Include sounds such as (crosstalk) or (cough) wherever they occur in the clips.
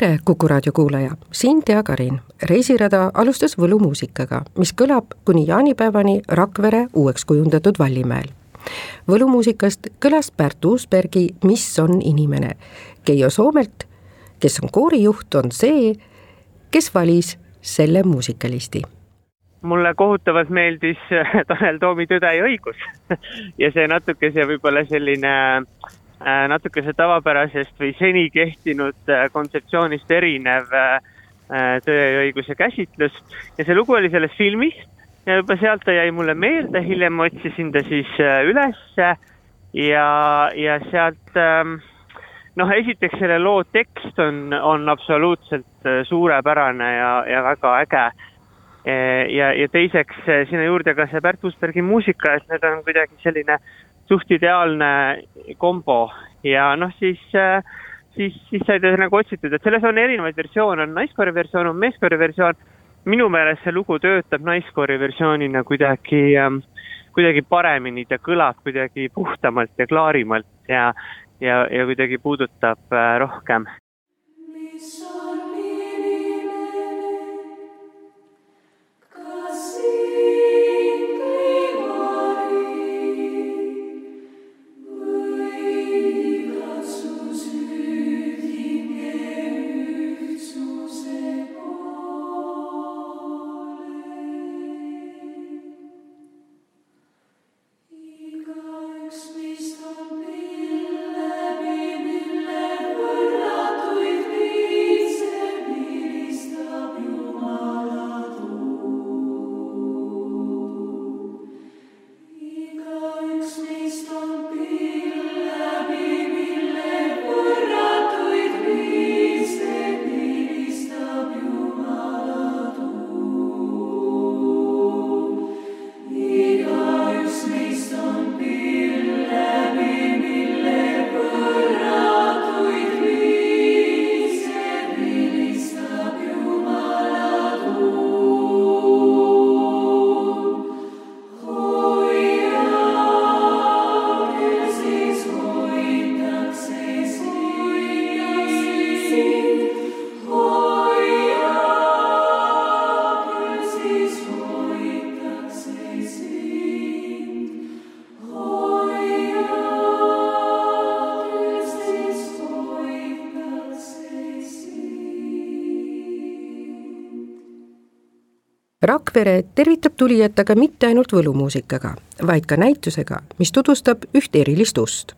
tere, Kuku raadio kuulaja, siin Tea Karin. reisirada alustas võlumuusikaga, mis kõlab kuni jaanipäevani Rakvere uueks kujundatud Vallimäel. võlumuusikast kõlas Pärt Uusbergi Mis on inimene. Keijo Soomelt, kes on koorijuht, on see, kes valis selle muusikalisti mulle kohutavalt meeldis (laughs) Tanel Toomi Tõde ja õigus (laughs) ja see natukese võib-olla selline äh, Äh, natukese tavapärasest või seni kehtinud äh, kontseptsioonist erinev äh, tõe ja õiguse käsitlus ja see lugu oli selles filmis ja juba sealt ta jäi mulle meelde, hiljem otsisin ta siis ülesse ja, ja sealt ähm, noh, esiteks selle loo tekst on, on absoluutselt suurepärane ja, ja väga äge. ja, ja teiseks sinna juurde ka see Pärt Uusbergi muusika, et need on kuidagi selline suht ideaalne kombo. Ja noh, siis, äh, siis, siis sai ta nagu otsitud, et selles on erinevaid versioone, on naiskoori versioon, on meeskoori versioon. minu meelest see lugu töötab naiskoori versioonina kuidagi, ähm, kuidagi paremini, ta kõlab kuidagi puhtamalt ja klaarimalt ja, ja, ja kuidagi puudutab äh, rohkem Rakvere tervitab tulijat aga mitte ainult võlumuusikaga, vaid ka näitusega, mis tutvustab üht erilist ust.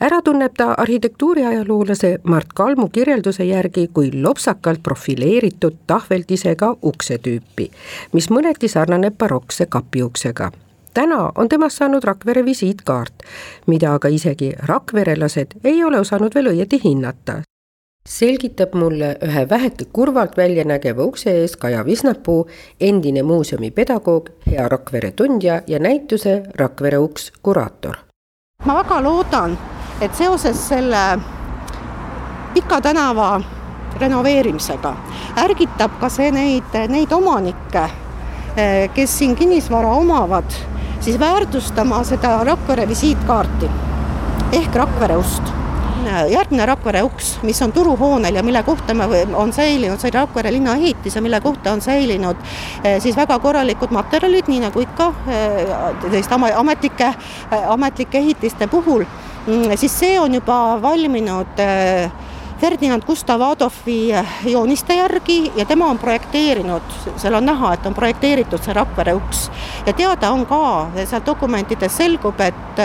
ära tunneb ta arhitektuuriajaloolase Mart Kalmu kirjelduse järgi kui lopsakalt profileeritud tahveldisega ukse tüüpi, mis mõneti sarnaneb barokse kapiuksega täna on temast saanud Rakvere visiitkaart, mida aga isegi rakverelased ei ole osanud veel õieti hinnata, selgitab mulle ühe väheke kurvalt välja nägeva ukse ees Kaja Visnapuu, endine muuseumi pedagoog, hea Rakvere tundja ja näituse Rakvere uks kuraator. ma väga loodan, et seoses selle Pika tänava renoveerimisega ärgitab ka see neid, neid omanikke, kes siin kinnisvara omavad, siis väärtustama seda Rakvere visiitkaarti ehk Rakvere ust järgmine Rakvere uks, mis on turuhoonel ja mille kohta me, on säilinud, see Rakvere linna ehitis ja mille kohta on säilinud eh, siis väga korralikud materjalid, nii nagu ikka eh, selliste ametlike, eh, ametlike ehitiste puhul, mm, siis see on juba valminud Ferdinand Gustav Adolfi jooniste järgi ja tema on projekteerinud, seal on näha, et on projekteeritud see Rakvere uks. ja teada on ka, sealt dokumentidest selgub, et,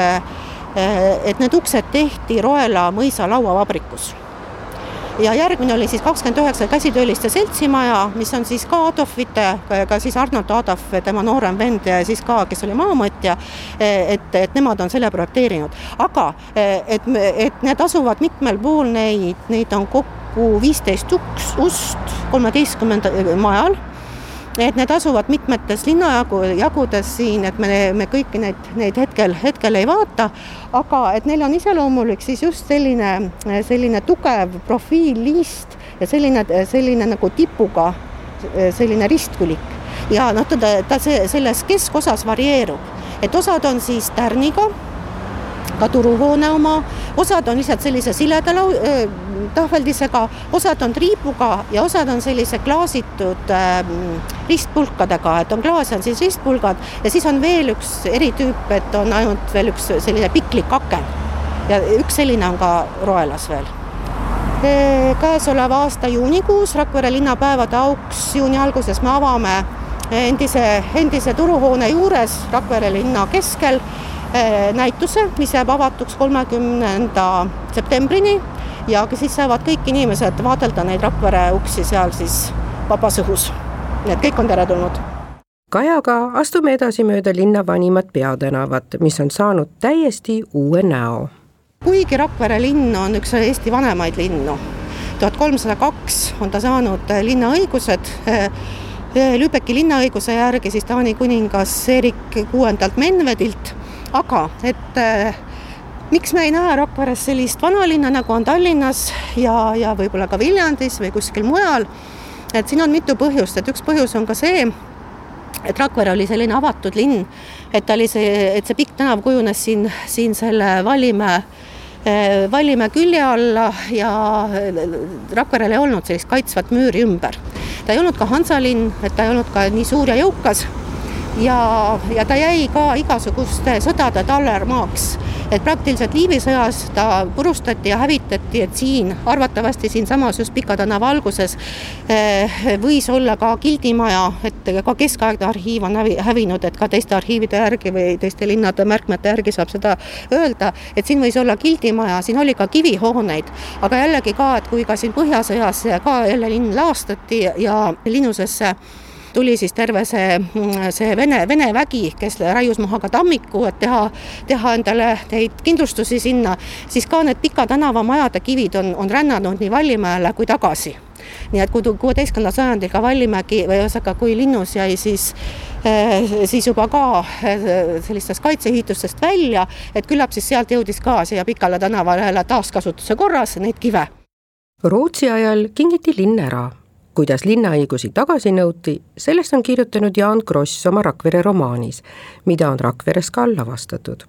et need uksed tehti Roela mõisa lauavabrikus ja järgmine oli siis kakskümmend üheksa käsitööliste seltsimaja, mis on siis ka Adolfite, ka siis Arnold Adolf, tema noorem vend ja siis ka, kes oli maamõõtja, et, et nemad on selle projekteerinud. aga et, et need asuvad mitmel pool, neid, neid on kokku viisteist uks, ust kolmeteistkümnendal majal et need asuvad mitmetes linnajagu, jagudes siin, et me, me kõiki neid, neid hetkel, hetkel ei vaata, aga et neil on iseloomulik siis just selline, selline tugev profiilliist ja selline, selline nagu tipuga selline ristkülik. ja noh, ta, ta see, selles keskosas varieerub, et osad on siis tärniga ka turuhoone oma, osad on lihtsalt sellise sileda lau-, tahveldisega, osad on triibuga ja osad on sellise klaasitud äh, ristpulkadega, et on klaas, on siis ristpulgad ja siis on veel üks eritüüp, et on ainult veel üks selline piklik aken. ja üks selline on ka Roelas veel. Käesoleva aasta juunikuus Rakvere linnapäevade auks juuni alguses me avame endise, endise turuhoone juures Rakvere linna keskel näituse, mis jääb avatuks kolmekümnenda septembrini ja siis saavad kõik inimesed vaadelda neid Rakvere uksi seal siis vabas õhus. nii et kõik on teretulnud. Kajaga astume edasi mööda linna vanimat peatänavat, mis on saanud täiesti uue näo. kuigi Rakvere linn on üks Eesti vanemaid linnu, tuhat kolmsada kaks on ta saanud linnaõigused äh, Lübecki linnaõiguse järgi siis Taani kuningas Erik kuuendalt Menvedilt aga et äh, miks me ei näe Rakveres sellist vanalinna, nagu on Tallinnas ja, ja võib-olla ka Viljandis või kuskil mujal, et siin on mitu põhjust, et üks põhjus on ka see, et Rakvere oli selline avatud linn, et ta oli see, et see pikk tänav kujunes siin, siin selle Vallimäe äh, Vallimäe külje alla ja Rakverel ei olnud sellist kaitsvat müüri ümber. ta ei olnud ka Hansalinn, et ta ei olnud ka nii suur ja jõukas ja, ja ta jäi ka igasuguste sõdade tallermaaks. et praktiliselt Liivi sõjas ta purustati ja hävitati, et siin arvatavasti siinsamas just Pika tänava alguses eh, võis olla ka gildimaja, et ka keskaegne arhiiv on hävinud, et ka teiste arhiivide järgi või teiste linnade märkmete järgi saab seda öelda, et siin võis olla gildimaja, siin oli ka kivihooneid, aga jällegi ka, et kui ka siin Põhjasõjas ka jälle linn laastati ja linnusesse tuli siis terve see, see Vene, Vene vägi, kes raius maha ka tammiku, et teha, teha endale neid kindlustusi sinna, siis ka need Pika tänava majade kivid on, on rännanud nii Vallimäele kui tagasi. Nii et kui kuueteistkümnendal sajandil ka Vallimägi või ühesõnaga, kui linnus jäi siis eh, siis juba ka eh, sellistest kaitseehitustest välja, et küllap siis sealt jõudis ka siia Pikale tänavale taaskasutuse korras neid kive. Rootsi ajal kingiti linn ära kuidas linnaõigusi tagasi nõuti, sellest on kirjutanud Jaan Kross oma Rakvere romaanis, mida on Rakveres ka allavastatud.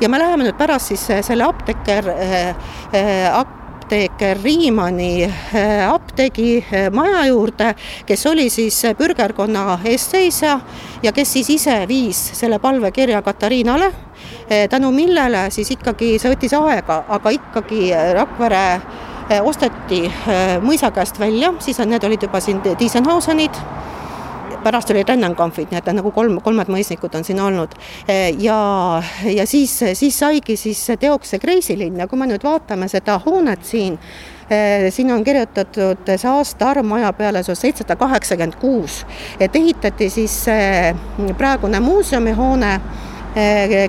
ja me läheme nüüd pärast siis äh, selle apteeker äh, äh, apteeker Riimani apteegi maja juurde, kes oli siis bürgerkonna eestseisja ja kes siis ise viis selle palvekirja Katariinale, tänu millele siis ikkagi see võttis aega, aga ikkagi Rakvere Eh, osteti eh, mõisa käest välja, siis need olid juba siin Diesenhausenid, pärast olid Rennenkampfid, nii et nagu kolm, kolmed mõisnikud on siin olnud. Eh, ja, ja siis, siis saigi siis teoks see Kreisilinn ja kui me nüüd vaatame seda hoonet siin, siin on kirjutatud see aastaarv maja peale, see on seitsesada kaheksakümmend kuus, et ehitati siis praegune muuseumihoone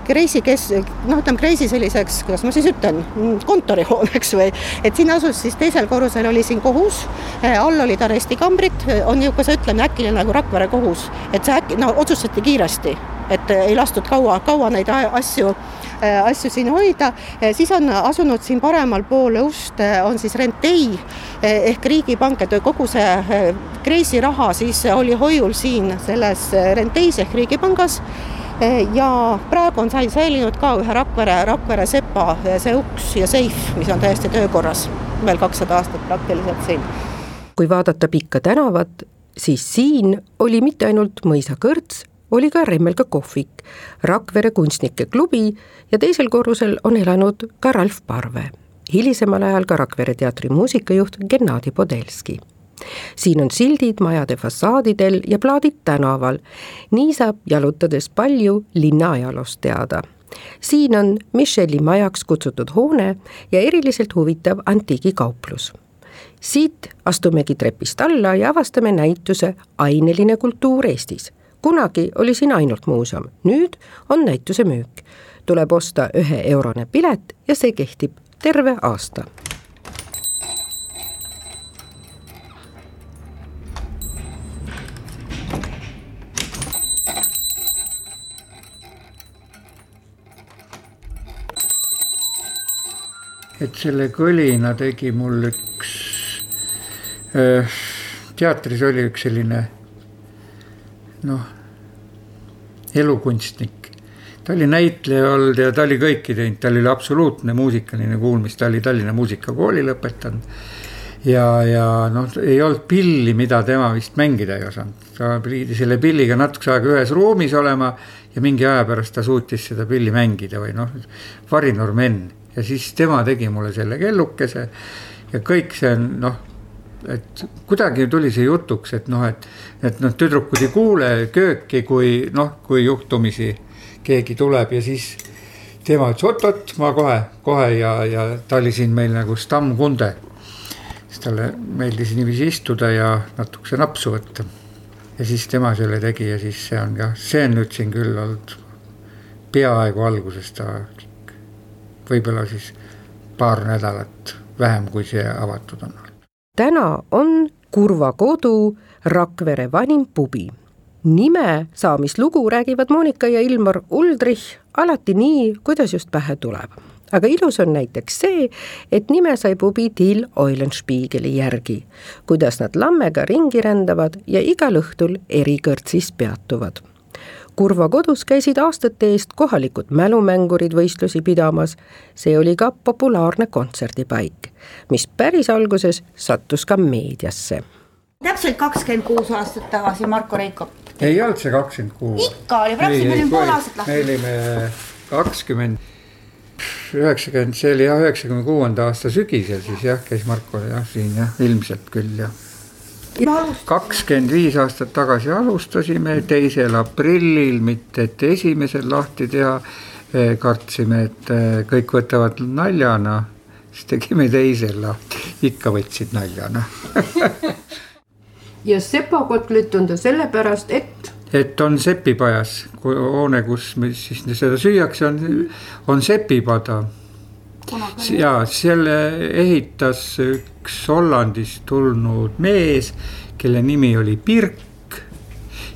Kreisi kes-, noh, ütleme Kreisi selliseks, kuidas ma siis ütlen, kontorihooneks või, et siin asus siis teisel korrusel oli siin kohus, all olid arestikambrid, on ju, kuidas ütleme, äkiline nagu Rakvere kohus, et see äkki, no otsustati kiiresti, et ei lastud kaua, kaua neid asju asju siin hoida, siis on asunud siin paremal pool ust on siis Rentei ehk Riigipank, et kogu see Kreisi raha siis oli hoiul siin selles Renteis ehk Riigipangas. Eh, ja praegu on säilinud ka ühe Rakvere, Rakvere sepa eh, see uks ja seif, mis on täiesti töökorras, veel kakssada aastat praktiliselt siin. kui vaadata Pikka tänavat, siis siin oli mitte ainult mõisakõrts, oli ka Remmelga kohvik, Rakvere kunstnike klubi ja teisel korrusel on elanud ka Ralf Parve hilisemal ajal ka Rakvere teatri muusikajuht Gennadi Podelski siin on sildid majade fassaadidel ja plaadid tänaval. nii saab jalutades palju linna ajaloost teada. siin on Michelli majaks kutsutud hoone ja eriliselt huvitav antiigikauplus. siit astumegi trepist alla ja avastame näituse Aineline kultuur Eestis. kunagi oli siin ainult muuseum, nüüd on näituse müük. tuleb osta üheeurone pilet ja see kehtib terve aasta et selle kõlina tegi mul üks teatris oli üks selline noh, elukunstnik. ta oli näitleja olnud ja ta oli kõike teinud, tal oli absoluutne muusikaline kuulmis, ta oli Tallinna Muusikakooli lõpetanud. ja, ja noh, ei olnud pilli, mida tema vist mängida ei osanud, ta pidi selle pilliga natukese aega ühes ruumis olema ja mingi aja pärast ta suutis seda pilli mängida või noh, Varinor Menn ja siis tema tegi mulle selle kellukese ja kõik see on noh, et kuidagi tuli see jutuks, et noh, et, et noh, tüdrukud ei kuule kööki, kui noh, kui juhtumisi keegi tuleb ja siis tema ütles oot-oot, ma kohe, kohe ja, ja ta oli siin meil nagu stammkunde. siis talle meeldis niiviisi istuda ja natukese napsu võtta. ja siis tema selle tegi ja siis see on jah, see on nüüd siin küll olnud peaaegu algusest võib-olla siis paar nädalat vähem, kui see avatud on. täna on Kurva kodu Rakvere vanim pubi. nime saamislugu räägivad Monika ja Ilmar Uldrich alati nii, kuidas just pähe tuleb aga ilus on näiteks see, et nime sai pubi Till Eulenspiegeli järgi, kuidas nad lammega ringi rändavad ja igal õhtul eri kõrtsis peatuvad Kurva kodus käisid aastate eest kohalikud mälumängurid võistlusi pidamas. see oli ka populaarne kontserdipaik, mis päris alguses sattus ka meediasse. täpselt kakskümmend kuus aastat tagasi Marko Reikop. ei olnud see kakskümmend kuus. ikka oli, praktiliselt me olime pool aastat lahti. me olime kakskümmend, üheksakümmend, see oli jah, üheksakümne kuuenda aasta sügisel siis jah, käis Marko jah siin jah, ilmselt küll jah kakskümmend viis aastat tagasi alustasime, teisel aprillil, mitte et esimesel lahti teha. Eh, kartsime, et eh, kõik võtavad naljana, siis tegime teisel lahti, ikka võtsid naljana (laughs) ja sepakotlet on ta sellepärast, et et on sepipajas, hoone, kus me siis seda süüakse, on, on sepipada. Ja selle ehitas üks Hollandist tulnud mees, kelle nimi oli Pirk.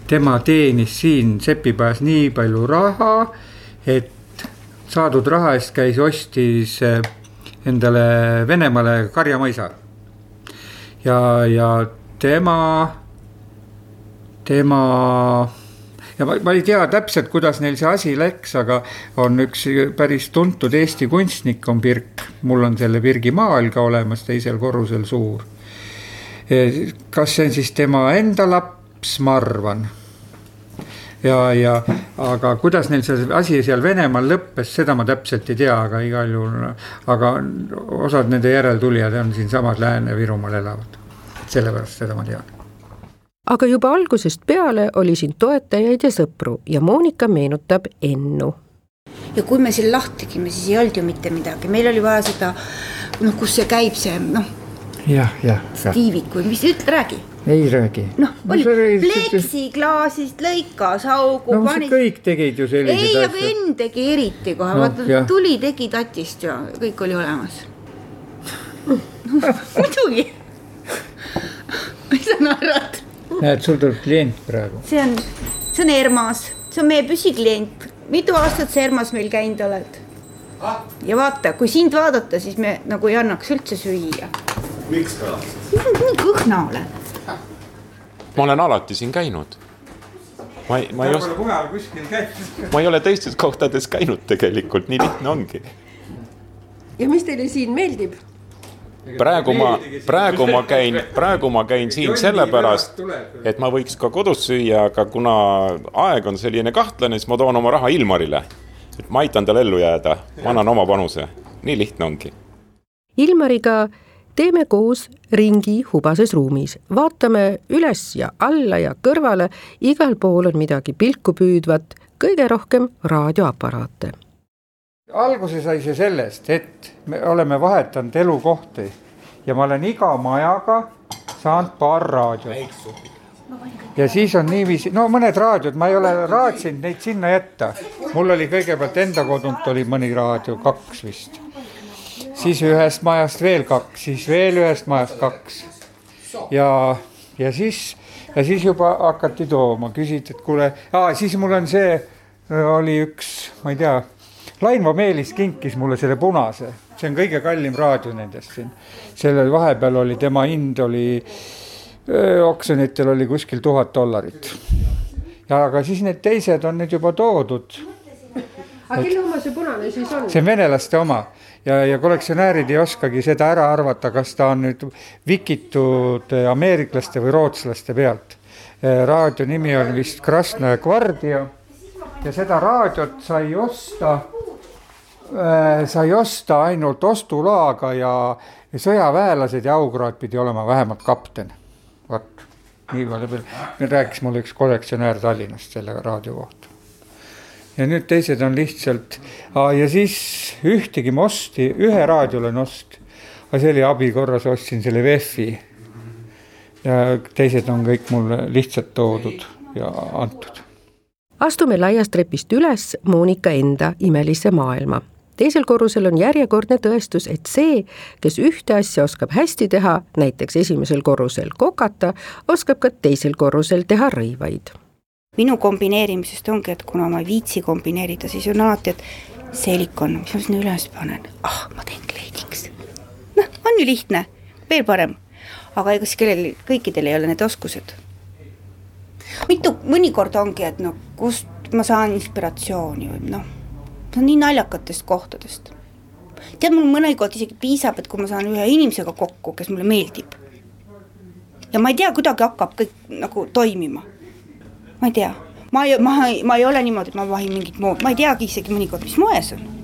tema teenis siin Sepipajas nii palju raha, et saadud raha eest käis, ostis eh, endale Venemaale karjamõisa. ja, ja tema, tema ja ma, ma ei tea täpselt, kuidas neil see asi läks, aga on üks päris tuntud Eesti kunstnik on Pirk, mul on selle Pirgi maal ka olemas teisel korrusel suur. kas see on siis tema enda laps, ma arvan ja, ja aga kuidas neil see asi seal Venemaal lõppes, seda ma täpselt ei tea, aga igal juhul, aga osad nende järeltulijad on siinsamas Lääne-Virumaal elavad. sellepärast seda ma tean aga juba algusest peale oli siin toetajaid ja sõpru ja Monika meenutab Ennu. ja kui me selle lahti tegime, siis ei olnud ju mitte midagi, meil oli vaja seda noh, kus see käib, see noh. jah, jah. tiivik või mis, ütle, räägi. ei räägi. noh, oli pleksiklaasist lõikas augu. no panis... kõik tegid ju selliseid asju. ei, aga Enn tegi eriti kohe no,, vaata tuli, tegi tatist ja kõik oli olemas (laughs) muidugi (laughs) mis sa naerad? Näed, sul tuleb klient praegu. see on, see on Ermas, see on meie püsiklient. mitu aastat sa Ermas meil käinud oled ah?? ja vaata, kui sind vaadata, siis me nagu ei annaks üldse süüa. miks ka? nii kõhna oled. ma olen alati siin käinud. ma ei, ma ei oska. mujal kuskil käinud. ma ei ole teistes kohtades käinud tegelikult, nii lihtne ongi. ja mis teile siin meeldib? Praegu ma, praegu ma käin, praegu ma käin siin sellepärast, et ma võiks ka kodus süüa, aga kuna aeg on selline kahtlane, siis ma toon oma raha Ilmarile. et ma aitan tal ellu jääda, ma annan oma panuse, nii lihtne ongi. Ilmariga teeme koos ringi hubases ruumis, vaatame üles ja alla ja kõrvale, igal pool on midagi pilku püüdvat, kõige rohkem raadioaparaate. Alguse sai see sellest, et me oleme vahetanud elukohti ja ma olen iga majaga saanud paar raadiot. ja siis on niiviisi, no mõned raadiod, ma ei ole raatsinud neid sinna jätta. mul oli kõigepealt enda kodunt oli mõni raadio, kaks vist. siis ühest majast veel kaks, siis veel ühest majast kaks. ja, ja siis, ja siis juba hakati tooma, küsiti, et kuule, siis mul on see, oli üks, ma ei tea Lainvo Meelis kinkis mulle selle punase, see on kõige kallim raadio nendest siin. selle vahepeal oli tema hind oli, oksjonitel oli kuskil tuhat dollarit. ja aga siis need teised on nüüd juba toodud. aga kelle oma see punane siis on? see on venelaste oma ja, ja kollektsionäärid ei oskagi seda ära arvata, kas ta on nüüd vikitud ameeriklaste või rootslaste pealt. raadio nimi on vist Krasnaja Gvardia ja seda raadiot sai osta Äh, sai osta ainult ostulaga ja, ja sõjaväelased ja aukraad pidi olema vähemalt kapten. vot, nii palju veel, rääkis mulle üks kollektsionäär Tallinnast selle raadio kohta. ja nüüd teised on lihtsalt ja siis ühtegi ma osti, ühe raadio olen ostnud, aga see oli abi korras, ostsin selle VEF-i. ja teised on kõik mulle lihtsalt toodud ja antud astume laiast trepist üles Monika enda imelisse maailma teisel korrusel on järjekordne tõestus, et see, kes ühte asja oskab hästi teha, näiteks esimesel korrusel kokata, oskab ka teisel korrusel teha rõivaid. minu kombineerimisest ongi, et kuna ma ei viitsi kombineerida, siis on alati, et silikon, mis ma sinna üles panen, ah, ma teen kleidiks. noh, on ju lihtne, veel parem. aga ega siis kellel, kõikidel ei ole need oskused. mitu, mõnikord ongi, et noh, kust ma saan inspiratsiooni või noh see on nii naljakatest kohtadest. tead, mul mõnikord isegi piisab, et kui ma saan ühe inimesega kokku, kes mulle meeldib. ja ma ei tea, kuidagi hakkab kõik nagu toimima. ma ei tea, ma ei, ma ei, ma ei ole niimoodi, et ma vahin mingit mood, ma ei teagi isegi mõnikord, mis moe see on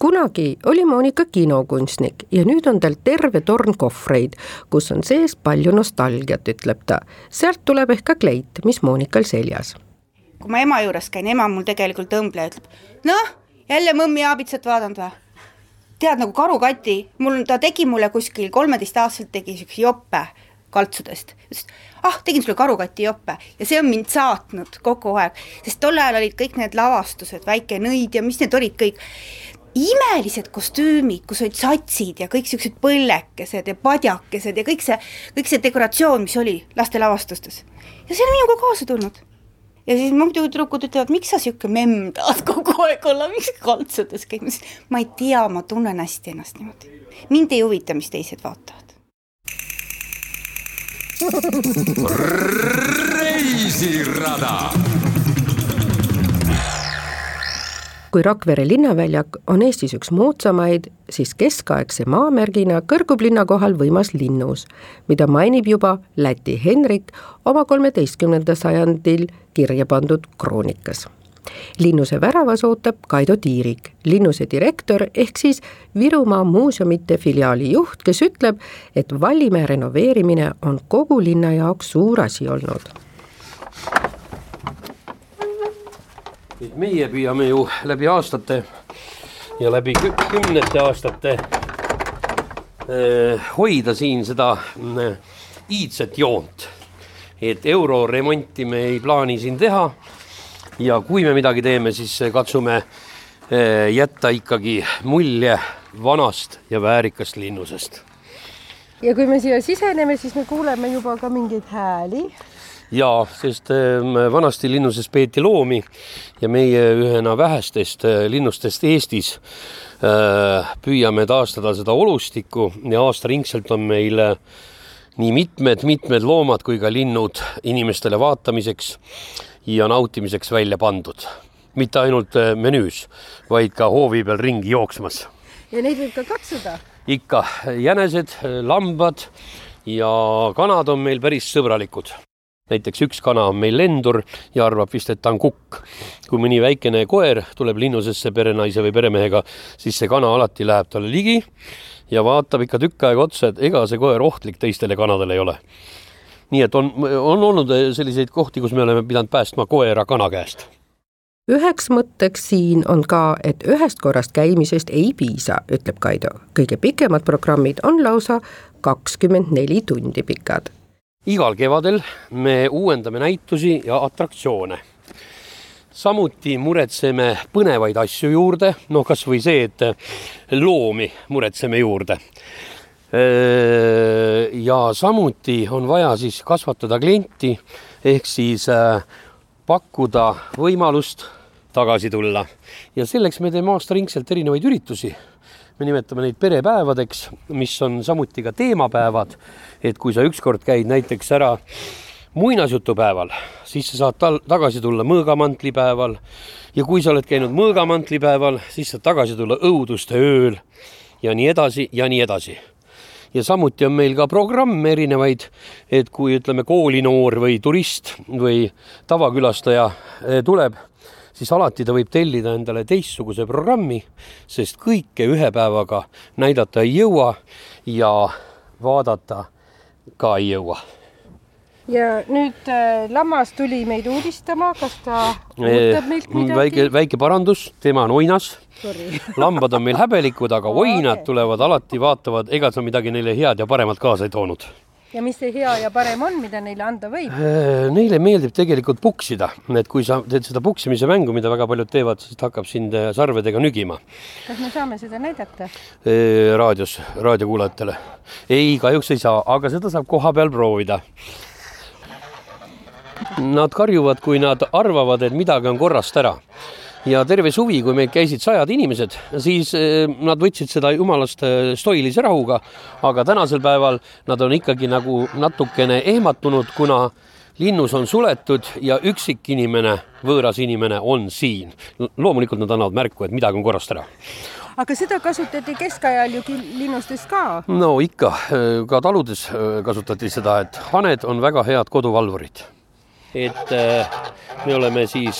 kunagi oli Monika kinokunstnik ja nüüd on tal terve torn kohvreid, kus on sees palju nostalgiat, ütleb ta. sealt tuleb ehk ka kleit, mis Monikal seljas. kui ma ema juures käin, ema mul tegelikult õmbleja ütleb, noh, jälle mõmmi aabitsat vaadanud või? tead nagu karukati, mul, ta tegi mulle kuskil kolmeteistaastaselt tegi siukse jope kaltsudest. ah, tegin sulle karukati jope ja see on mind saatnud kogu aeg, sest tol ajal olid kõik need lavastused, Väike nõid ja mis need olid kõik imelised kostüümid, kus olid satsid ja kõik siuksed põllekesed ja padjakesed ja kõik see, kõik see dekoratsioon, mis oli lastelavastustes. ja see on minuga kaasa tulnud ja siis muidu tüdrukud ütlevad, miks sa sihuke memm tahad kogu aeg olla, miks kaltsudes käid, ma ütlesin, ma ei tea, ma tunnen hästi ennast niimoodi. mind ei huvita, mis teised vaatavad. reisirada kui Rakvere linnaväljak on Eestis üks moodsamaid, siis keskaegse maamärgina kõrgub linna kohal võimas linnus, mida mainib juba Läti Henrik oma kolmeteistkümnendal sajandil kirja pandud kroonikas. linnuse väravas ootab Kaido Tiirik, linnuse direktor ehk siis Virumaa muuseumite filiaali juht, kes ütleb, et Vallimäe renoveerimine on kogu linna jaoks suur asi olnud et meie püüame ju läbi aastate ja läbi kümnete aastate eh, hoida siin seda eh, iidset joont. et euroremonti me ei plaani siin teha. ja kui me midagi teeme, siis katsume eh, jätta ikkagi mulje vanast ja väärikast linnusest. ja kui me siia siseneme, siis me kuuleme juba ka mingeid hääli jaa, sest ähm, vanasti linnuses peeti loomi ja meie ühena vähestest äh, linnustest Eestis äh, püüame taastada seda olustikku ja aastaringselt on meil äh, nii mitmed-mitmed loomad kui ka linnud inimestele vaatamiseks ja nautimiseks välja pandud. mitte ainult menüüs, vaid ka hoovi peal ringi jooksmas. ja neid võib ka katsuda? ikka, jänesed, lambad ja kanad on meil päris sõbralikud näiteks üks kana on meil lendur ja arvab vist, et ta on kukk. kui mõni väikene koer tuleb linnusesse perenaise või peremehega, siis see kana alati läheb talle ligi ja vaatab ikka tükk aega otsa, et ega see koer ohtlik teistele kanadele ei ole. nii et on, on olnud selliseid kohti, kus me oleme pidanud päästma koera kana käest üheks mõtteks siin on ka, et ühest korrast käimisest ei piisa, ütleb Kaido. kõige pikemad programmid on lausa kakskümmend neli tundi pikad. Igal kevadel me uuendame näitusi ja atraktsioone samuti muretseme põnevaid asju juurde, noh, kasvõi see, et loomi muretseme juurde. ja samuti on vaja siis kasvatada klienti ehk siis äh, pakkuda võimalust tagasi tulla ja selleks me teeme aastaringselt erinevaid üritusi. Me nimetame neid perepäevadeks, mis on samuti ka teemapäevad. et kui sa ükskord käid näiteks ära muinasjutupäeval, siis sa saad tal tagasi tulla mõõgamantlipäeval ja kui sa oled käinud mõõgamantlipäeval, siis saad tagasi tulla õuduste ööl ja nii edasi ja nii edasi ja samuti on meil ka programme erinevaid, et kui ütleme, koolinoor või turist või tavakülastaja eh, tuleb, siis alati ta võib tellida endale teistsuguse programmi, sest kõike ühe päevaga näidata ei jõua ja vaadata ka ei jõua ja nüüd äh, lammas tuli meid uudistama, kas ta ootab meilt midagi? väike, väike parandus, tema on oinas. (laughs) lambad on meil häbelikud, aga (laughs) oinad tulevad alati, vaatavad, ega sa midagi neile head ja paremat kaasa ei toonud. Ja mis see hea ja parem on, mida neile anda võib? Neile meeldib tegelikult puksida, et kui sa teed seda puksimise mängu, mida väga paljud teevad, siis ta hakkab sind sarvedega nügima. kas me saame seda näidata? raadios, raadiokuulajatele. ei, kahjuks ei saa, aga seda saab kohapeal proovida Nad karjuvad, kui nad arvavad, et midagi on korrast ära ja terve suvi, kui meil käisid sajad inimesed, siis eh, nad võtsid seda jumalast eh, stoilise rahuga, aga tänasel päeval nad on ikkagi nagu natukene ehmatunud, kuna linnus on suletud ja üksik inimene, võõras inimene on siin. loomulikult nad annavad märku, et midagi on korrast ära aga seda kasutati keskajal ju linnustes ka. no ikka, eh, ka taludes kasutati seda, et haned on väga head koduvalvurid et me oleme siis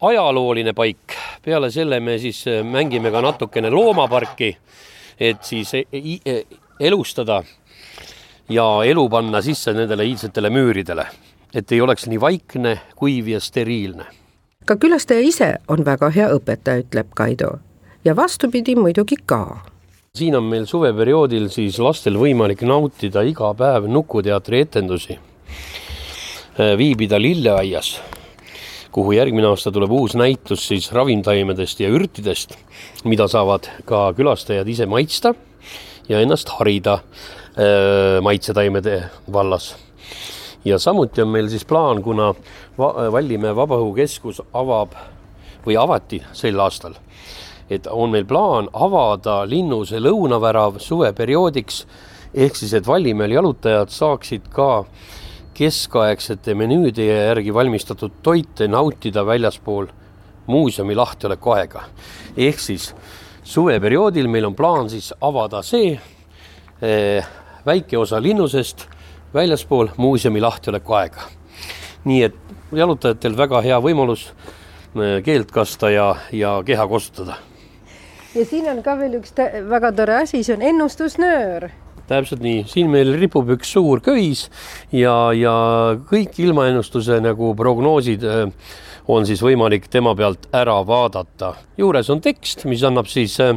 ajalooline paik, peale selle me siis äh, mängime ka natukene loomaparki, et siis e, e, elustada ja elu panna sisse nendele iidsetele müüridele, et ei oleks nii vaikne, kuiv ja steriilne. ka külastaja ise on väga hea õpetaja, ütleb Kaido. Ja vastupidi muidugi ka. Siin on meil suveperioodil siis lastel võimalik nautida iga päev Nukuteatri etendusi Äh, viibida lilleaias, kuhu järgmine aasta tuleb uus näitus siis ravimtaimedest ja ürtidest, mida saavad ka külastajad ise maitsta ja ennast harida maitsetaimede vallas. ja samuti on meil siis plaan, kuna Vallimäe Vabaõhukeskus avab või avati sel aastal, et on meil plaan avada linnuse lõunavärav suveperioodiks ehk siis, et Vallimäel jalutajad saaksid ka äh, keskaegsete menüüde järgi valmistatud toite nautida väljaspool muuseumi lahtioleku aega. ehk siis suveperioodil meil on plaan siis avada see eh, väike osa linnusest väljaspool muuseumi lahtioleku aega. nii et jalutajatel väga hea võimalus eh, keelt kasta ja, ja keha kosutada. ja siin on ka veel üks väga tore asi, see on ennustusnöör täpselt nii, siin meil ripub üks suur köis ja, ja kõik ilmaennustuse nagu prognoosid äh, on siis võimalik tema pealt ära vaadata. juures on tekst, mis annab siis äh,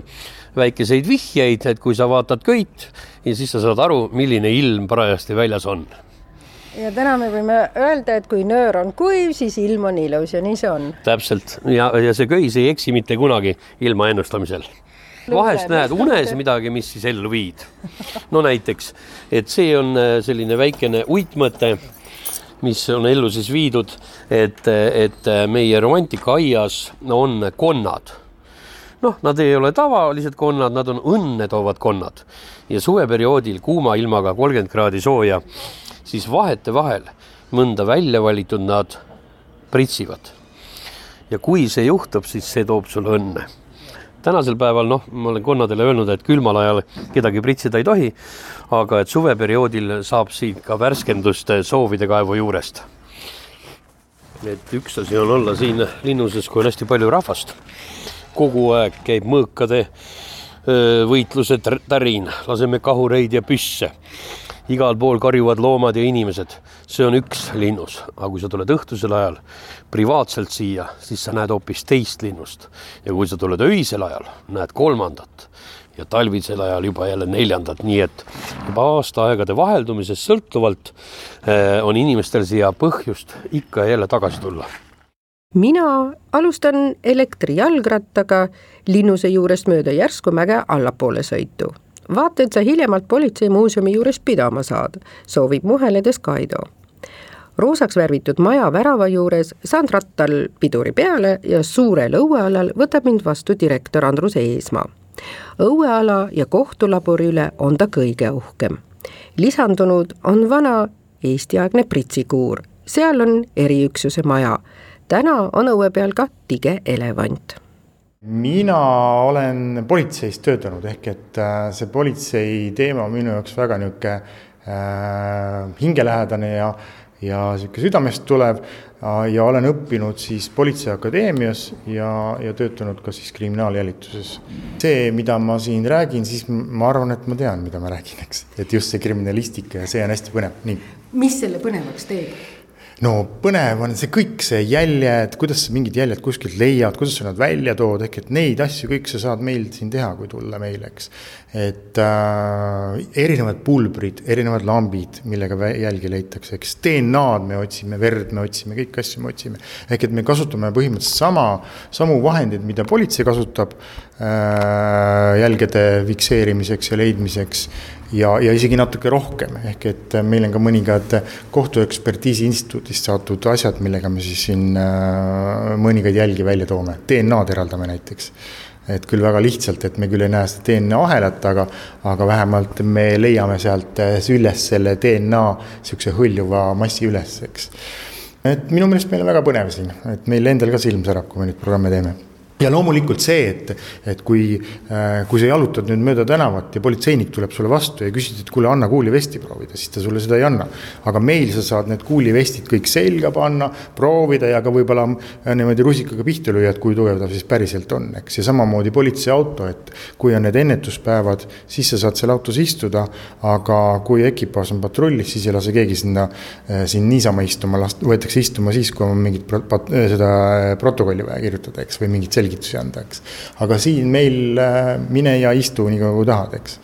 väikeseid vihjeid, et kui sa vaatad köit ja siis sa saad aru, milline ilm parajasti väljas on ja täna me võime öelda, et kui nöör on kuiv, siis ilm on ilus ja nii see on. täpselt ja, ja see köis ei eksi mitte kunagi ilma ennustamisel vahest näed unes midagi, mis siis ellu viid. no näiteks, et see on äh, selline väikene uitmõte, mis on ellu siis viidud, et, et äh, meie romantikaaias on konnad noh, nad ei ole tavalised konnad, nad on õnne toovad konnad ja suveperioodil kuuma ilmaga kolmkümmend kraadi sooja, siis vahetevahel mõnda välja valitud nad pritsivad. ja kui see juhtub, siis see toob sulle õnne tänasel päeval noh, ma olen konnadele öelnud, et külmal ajal kedagi pritsida ei tohi, aga et suveperioodil saab siit ka värskendust soovide kaevu juurest. et üks asi on olla siin linnuses, kui on hästi palju rahvast. kogu aeg käib mõõkade võitlused tärin, laseme kahureid ja püsse. Igal pool karjuvad loomad ja inimesed, see on üks linnus, aga kui sa tuled õhtusel ajal privaatselt siia, siis sa näed hoopis teist linnust. Ja kui sa tuled öisel ajal, näed kolmandat. Ja talvisel ajal juba jälle neljandat, nii et juba aastaaegade vaheldumisest sõltuvalt on inimestel siia põhjust ikka ja jälle tagasi tulla. Mina alustan elektrijalgrattaga linnuse juurest mööda järsku mäge allapoole sõitu. Vaata, et sa hiljemalt politseimuuseumi juures pidama saad, soovib muheledes Kaido. roosaks värvitud maja värava juures saan rattal piduri peale ja suurel õuealal võtab mind vastu direktor Andrus Eesmaa. õueala ja kohtulabori üle on ta kõige uhkem. lisandunud on vana eestiaegne pritsikuur, seal on eriüksuse maja täna on õue peal ka tige elevant mina olen politseis töötanud, ehk et äh, see politsei teema on minu jaoks väga niisugune äh, hingelähedane ja, ja niisugune südamest tulev äh, ja olen õppinud siis Politseiakadeemias ja, ja töötanud ka siis kriminaaljälituses. see, mida ma siin räägin, siis ma arvan, et ma tean, mida ma räägin, eks, et just see kriminalistika ja see on hästi põnev, nii. mis selle põnevaks teeb? No põnev on see kõik, see jäljed, kuidas sa mingid jäljed kuskilt leiad, kuidas sa nad välja tood, ehk et neid asju kõik sa saad meil siin teha, kui tulla meile, eks. et äh, erinevad pulbrid, erinevad lambid, millega jälgi leitakse, eks DNA-d me otsime, verd me otsime, kõiki asju me otsime. ehk et me kasutame põhimõtteliselt sama, samu vahendeid, mida politsei kasutab äh, jälgede fikseerimiseks ja leidmiseks ja, ja isegi natuke rohkem, ehk et meil on ka mõningad kohtuekspertiisi instituudist saadud asjad, millega me siis siin äh, mõningaid jälgi välja toome, DNA-d eraldame näiteks. Et küll väga lihtsalt, et me küll ei näe seda DNA ahelat, aga, aga vähemalt me leiame sealt äh, üles selle DNA sihukese hõljuva massi üles, eks. et minu meelest meil on väga põnev siin, et meil endal ka silm särab, kui me neid programme teeme ja loomulikult see, et, et kui, äh, kui sa jalutad nüüd mööda tänavat ja politseinik tuleb sulle vastu ja küsid, et kuule, anna kuulivesti proovida, siis ta sulle seda ei anna. aga meil sa saad need kuulivestid kõik selga panna, proovida ja ka võib-olla äh, niimoodi rusikaga pihta lüüa, et kui tugev ta siis päriselt on, eks, ja samamoodi politseiauto, et kui on need ennetuspäevad, siis sa saad seal autos istuda, aga kui ekipaaž on patrullis, siis ei lase keegi sinna, äh, siin niisama istuma, last-, võetakse istuma siis, kui on mingit pro-, seda protokolli vaja kirjutada, eks, või mingit selgitust selgitusi anda, eks. aga siin meil äh, mine ja istu nii kaua kui tahad, eks.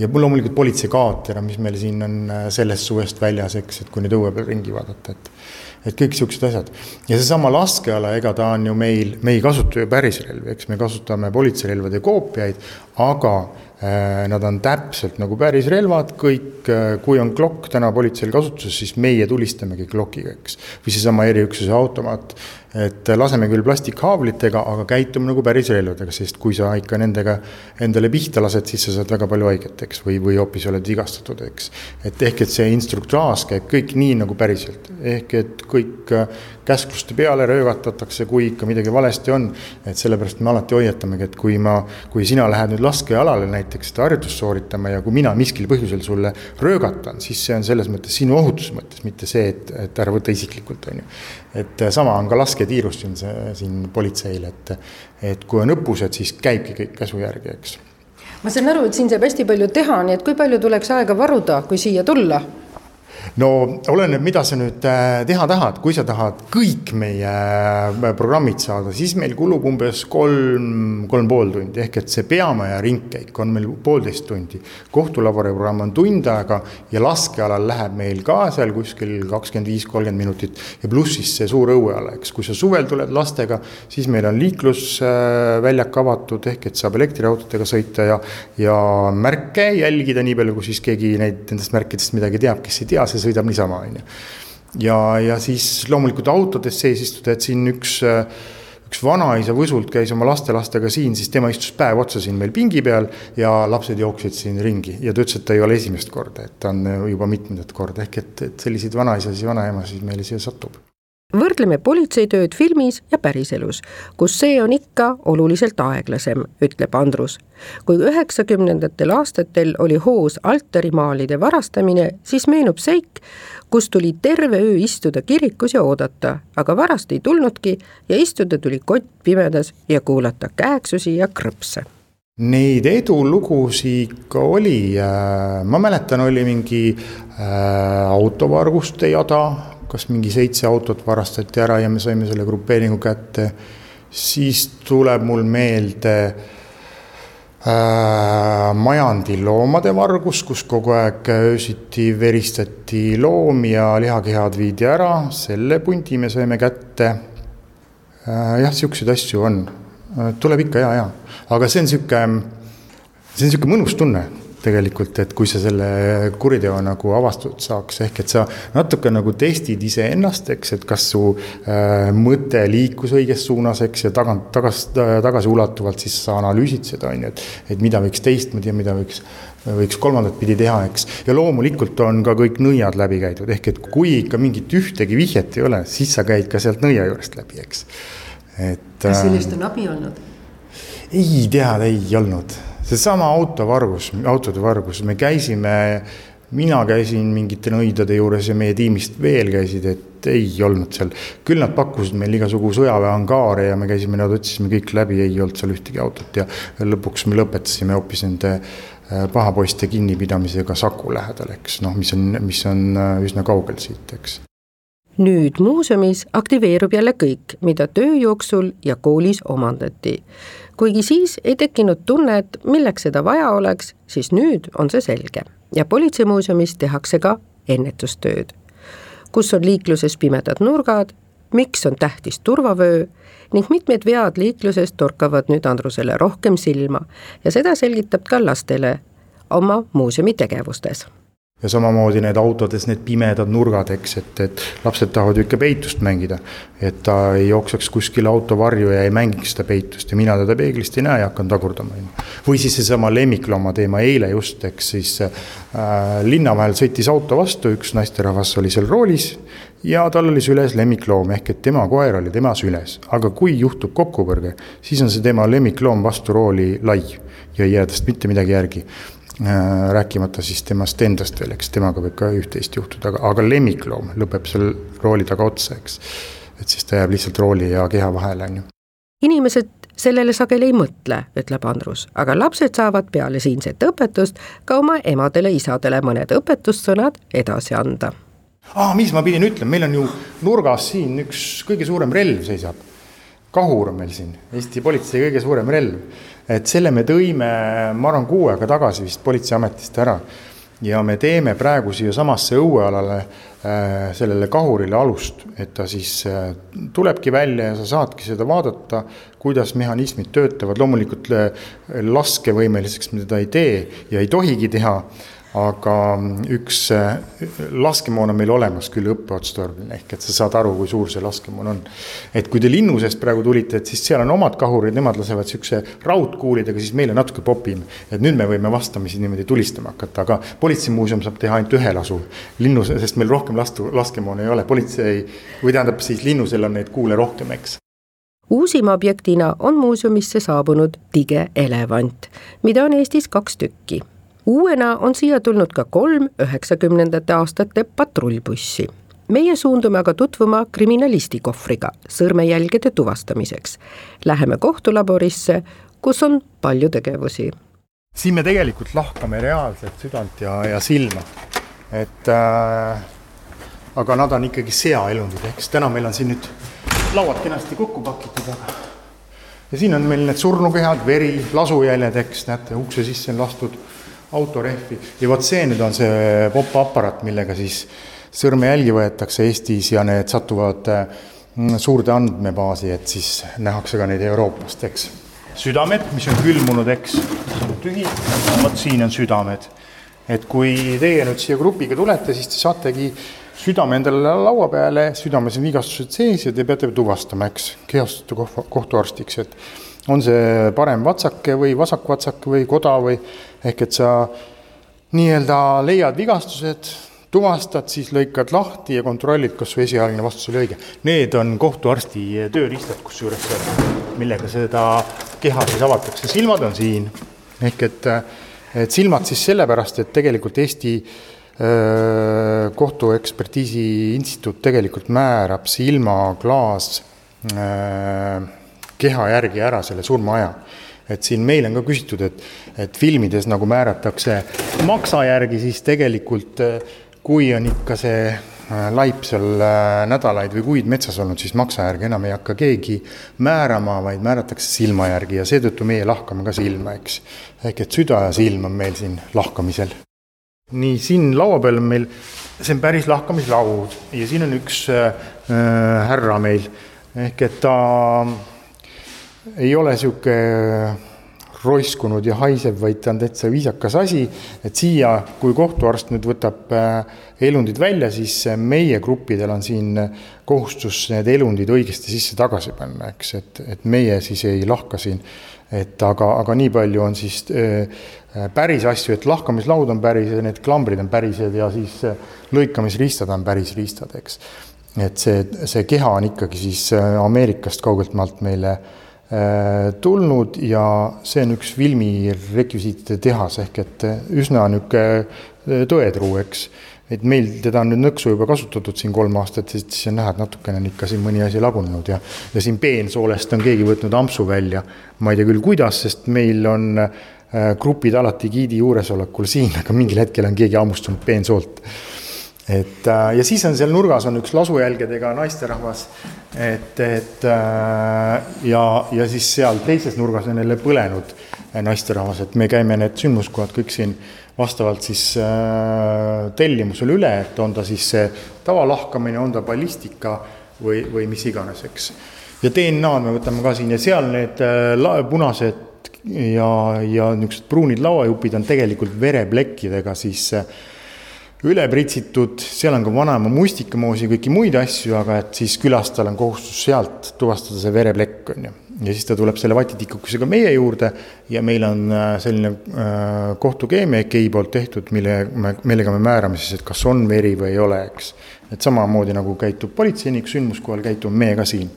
ja loomulikult politseikaater, mis meil siin on äh, sellest suvest väljas, eks, et kui nüüd õue peal ringi vaadata, et et kõik siuksed asjad. ja seesama laskeala, ega ta on ju meil, me ei kasuta ju päris relvi, eks me kasutame politseirelvade koopiaid, aga äh, Nad on täpselt nagu päris relvad, kõik, kui on klokk täna politseil kasutuses, siis meie tulistamegi klokiga, eks. või seesama eriüksuse automaat, et laseme küll plastikhaavlitega, aga käitume nagu päris relvadega, sest kui sa ikka nendega endale pihta lased, siis sa saad väga palju haiget, eks, või, või hoopis oled vigastatud, eks. et ehk, et see instruktaaž käib kõik nii nagu päriselt, ehk et kõik äh, käskluste peale röögatatakse, kui ikka midagi valesti on. et sellepärast me alati hoiatamegi, et kui ma, kui sina lähed nüüd laskealale näiteks seda harjutust sooritama ja kui mina miskil põhjusel sulle röögatan, siis see on selles mõttes sinu ohutuse mõttes, mitte see, et, et ära võta isiklikult, on ju. et sama on ka laske lasketiirust siin, siin politseil, et, et kui on õppused, siis käibki kõik käsu järgi, eks. ma saan aru, et siin saab hästi palju teha, nii et kui palju tuleks aega varuda, kui siia tulla? No oleneb, mida sa nüüd äh, teha tahad, kui sa tahad kõik meie äh, programmid saada, siis meil kulub umbes kolm, kolm pool tundi, ehk et see peamaja ringkäik on meil poolteist tundi. kohtulabori programm on tund aega ja laskealal läheb meil ka seal kuskil kakskümmend viis, kolmkümmend minutit. Ja pluss siis see suur õueala, eks, kui sa suvel tuled lastega, siis meil on liiklusväljak avatud, ehk et saab elektriautodega sõita ja, ja märke jälgida, nii palju kui siis keegi neid nendest märkidest midagi teab, kes ei tea, see sõidab niisama, on ju. ja, ja siis loomulikult autodes sees istuda, et siin üks, üks vanaisa Võsult käis oma lastelastega siin, siis tema istus päev otsa siin meil pingi peal ja lapsed jooksid siin ringi. Ja ta ütles, et ta ei ole esimest korda, et ta on juba mitmendat korda, ehk et, et selliseid vanaisasid, vanaemasid meile siia satub võrdleme politseitööd filmis ja päriselus, kus see on ikka oluliselt aeglasem, ütleb Andrus. kui üheksakümnendatel aastatel oli hoos altarimaalide varastamine, siis meenub seik, kus tuli terve öö istuda kirikus ja oodata, aga varast ei tulnudki ja istuda tuli kott pimedas ja kuulata kääksusi ja krõpse Neid edulugusid ikka oli, äh, ma mäletan, oli mingi äh, autovarguste jada, kas mingi seitse autot varastati ära ja me saime selle grupeeringu kätte. siis tuleb mul meelde äh, majandiloomade vargus, kus kogu aeg öösiti veristati loomi ja lihakehad viidi ära, selle pundi me saime kätte äh,. jah, siukseid asju on Äh, tuleb ikka ja, ja, aga see on sihuke, see on sihuke mõnus tunne tegelikult, et kui sa selle kuriteo nagu avastatud saaks, ehk et sa natuke nagu testid iseennast, eks, et kas su äh, mõte liikus õiges suunas, eks, ja tagant, tagas, tagasiulatuvalt siis sa analüüsid seda, on ju, et, et mida võiks teistmoodi ja mida võiks, võiks kolmandat pidi teha, eks. ja loomulikult on ka kõik nõiad läbi käidud, ehk et kui ikka mingit ühtegi vihjet ei ole, siis sa käid ka sealt nõia juurest läbi, eks et. kas sellest on abi olnud? ei, tead, ei olnud, seesama autovargus, autode vargus, me käisime, mina käisin mingite nõidade juures ja meie tiimist veel käisid, et ei olnud seal. küll nad pakkusid meil igasugu sõjaväeangaare ja me käisime, nad otsisime kõik läbi, ei olnud seal ühtegi autot ja lõpuks me lõpetasime hoopis nende äh, pahapoiste kinnipidamisega Saku lähedal, eks noh, mis on, mis on äh, üsna kaugel siit, eks nüüd muuseumis aktiveerub jälle kõik, mida töö jooksul ja koolis omandati. Kuigi siis ei tekkinud tunnet, milleks seda vaja oleks, siis nüüd on see selge. Ja politseimuuseumis tehakse ka ennetustööd. kus on liikluses pimedad nurgad, miks on tähtis turvavöö ning mitmed vead liikluses torkavad nüüd Andrusele rohkem silma. Ja seda selgitab ka lastele oma muuseumi tegevustes ja samamoodi need autodes need pimedad nurgad, eks, et, et lapsed tahavad ju ikka peitust mängida. et ta ei jookseks kuskile auto varju ja ei mängiks seda peitust ja mina teda peeglist ei näe ja hakkan tagurdama, on ju. või siis seesama lemmiklooma teema, eile just, eks siis äh, linna vahel sõitis auto vastu, üks naisterahvas oli seal roolis ja tal oli süles lemmikloom, ehk et tema koer oli tema süles. aga kui juhtub kokkupõrge, siis on see tema lemmikloom vastu rooli lai ja ei jää tast mitte midagi järgi rääkimata siis temast endast veel, eks temaga võib ka üht-teist juhtuda, aga, aga lemmikloom lõpeb seal rooli taga otsa, eks. et siis ta jääb lihtsalt rooli ja keha vahele, on ju. inimesed sellele sageli ei mõtle, ütleb Andrus, aga lapsed saavad peale siinset õpetust ka oma emadele-isadele mõned õpetussõnad edasi anda. aa, mis ma pidin ütlema, meil on ju nurgas siin üks kõige suurem relv seisab. kahur on meil siin, Eesti politsei kõige suurem relv et selle me tõime, ma arvan, kuu aega tagasi vist Politseiametist ära. Ja me teeme praegu siiasamasse õuealale äh, sellele kahurile alust, et ta siis äh, tulebki välja ja sa saadki seda vaadata, kuidas mehhanismid töötavad, loomulikult äh, laskevõimeliseks me teda ei tee ja ei tohigi teha aga üks äh, laskemoon on meil olemas küll õppeotstarbeline, ehk et sa saad aru, kui suur see laskemoon on. et kui te Linnusest praegu tulite, et siis seal on omad kahurid, nemad lasevad siukse raudkuulidega, siis meile natuke popim. et nüüd me võime vastamisi niimoodi tulistama hakata, aga politseimuuseum saab teha ainult ühe lasu. Linnus, sest meil rohkem lastu, laskemoona ei ole, politsei või tähendab siis Linnusel on neid kuule rohkem, eks uusima objektina on muuseumisse saabunud tige elevant, mida on Eestis kaks tükki uuena on siia tulnud ka kolm üheksakümnendate aastate patrullbussi. meie suundume aga tutvuma kriminalisti kohvriga sõrmejälgede tuvastamiseks. Läheme kohtulaborisse, kus on palju tegevusi. siin me tegelikult lahkame reaalselt südant ja, ja silma, et äh, aga nad on ikkagi seaelundid, eks täna meil on siin nüüd lauad kenasti kokku pakitud, aga ja siin on meil need surnukehad, veri, lasujäljed, eks näete, ukse sisse on lastud autorehvi. Ja vot see nüüd on see popp-aparaat, millega siis sõrmejälgi võetakse Eestis ja need satuvad mm, suurde andmebaasi, et siis nähakse ka neid Euroopast, eks. südamed, mis on külmunud, eks, tühi, vot siin on südamed. et kui teie nüüd siia grupiga tulete, siis te saategi südame endale laua peale, südames on vigastused sees ja te peate tuvastama, eks, kehastute kohtuarstiks, et on see parem vatsake või vasakvatsake või koda või ehk et sa nii-öelda leiad vigastused, tuvastad, siis lõikad lahti ja kontrollid, kas su esialgne vastus oli õige. Need on kohtuarsti tööriistad, kusjuures, millega seda keha siis avatakse, silmad on siin. ehk et, et silmad siis sellepärast, et tegelikult Eesti öö, kohtuekspertiisi instituut tegelikult määrab silma klaas öö, keha järgi ära selle surmaaja. et siin meil on ka küsitud, et, et filmides nagu määratakse maksa järgi, siis tegelikult kui on ikka see äh, laip seal äh, nädalaid või kuid metsas olnud, siis maksa järgi enam ei hakka keegi määrama, vaid määratakse silma järgi ja seetõttu meie lahkame ka silma, eks. ehk et süda ja silm on meil siin lahkamisel. nii, siin laua peal on meil, see on päris lahkamislaud ja siin on üks äh härra meil, ehk et ta ei ole niisugune roiskunud ja haisev, vaid ta on täitsa viisakas asi. et siia, kui kohtuarst nüüd võtab äh, elundid välja, siis äh, meie gruppidel on siin kohustus need elundid õigesti sisse tagasi panna, eks, et, et meie siis ei lahka siin. et aga, aga nii palju on siis äh, päris asju, et lahkamislaud on päris ja need klambrid on pärised ja siis lõikamisriistad on päris riistad, eks. et see, see keha on ikkagi siis Ameerikast kaugelt maalt meile Äh, tulnud ja see on üks filmi rekvisiitide tehas ehk et äh, üsna niisugune äh, tõetruu, eks. et meil teda on nüüd nõksu juba kasutatud siin kolm aastat siis on näha, et natukene on ikka siin mõni asi lagunenud ja, ja siin peensoolest on keegi võtnud ampsu välja. ma ei tea küll, kuidas, sest meil on grupid alati giidi juuresolekul siin, aga mingil hetkel on keegi hammustanud peensoolt et äh, ja siis on seal nurgas on üks lasujälgedega naisterahvas, et, et äh, ja, ja siis seal teises nurgas on jälle põlenud naisterahvas, et me käime need sündmuskohad kõik siin vastavalt siis äh, tellimusele üle, et on ta siis see tavalahkamine, on ta ballistika või, või mis iganes, eks. ja DNA-d me võtame ka siin. Ja seal need punased ja, ja niisugused pruunid lauajupid on tegelikult vereplekkidega siis äh, üle pritsitud, seal on ka vanaema mustikamoosi, kõiki muid asju, aga et siis külastajal on kohustus sealt tuvastada see vereplekk, on ju. ja siis ta tuleb selle vatitikukusega meie juurde ja meil on äh, selline äh, kohtukeemia EKI poolt tehtud, mille me, millega me määrame siis, et kas on veri või ei ole, eks. et samamoodi nagu käitub politseinik sündmuskohal, käitume meie ka siin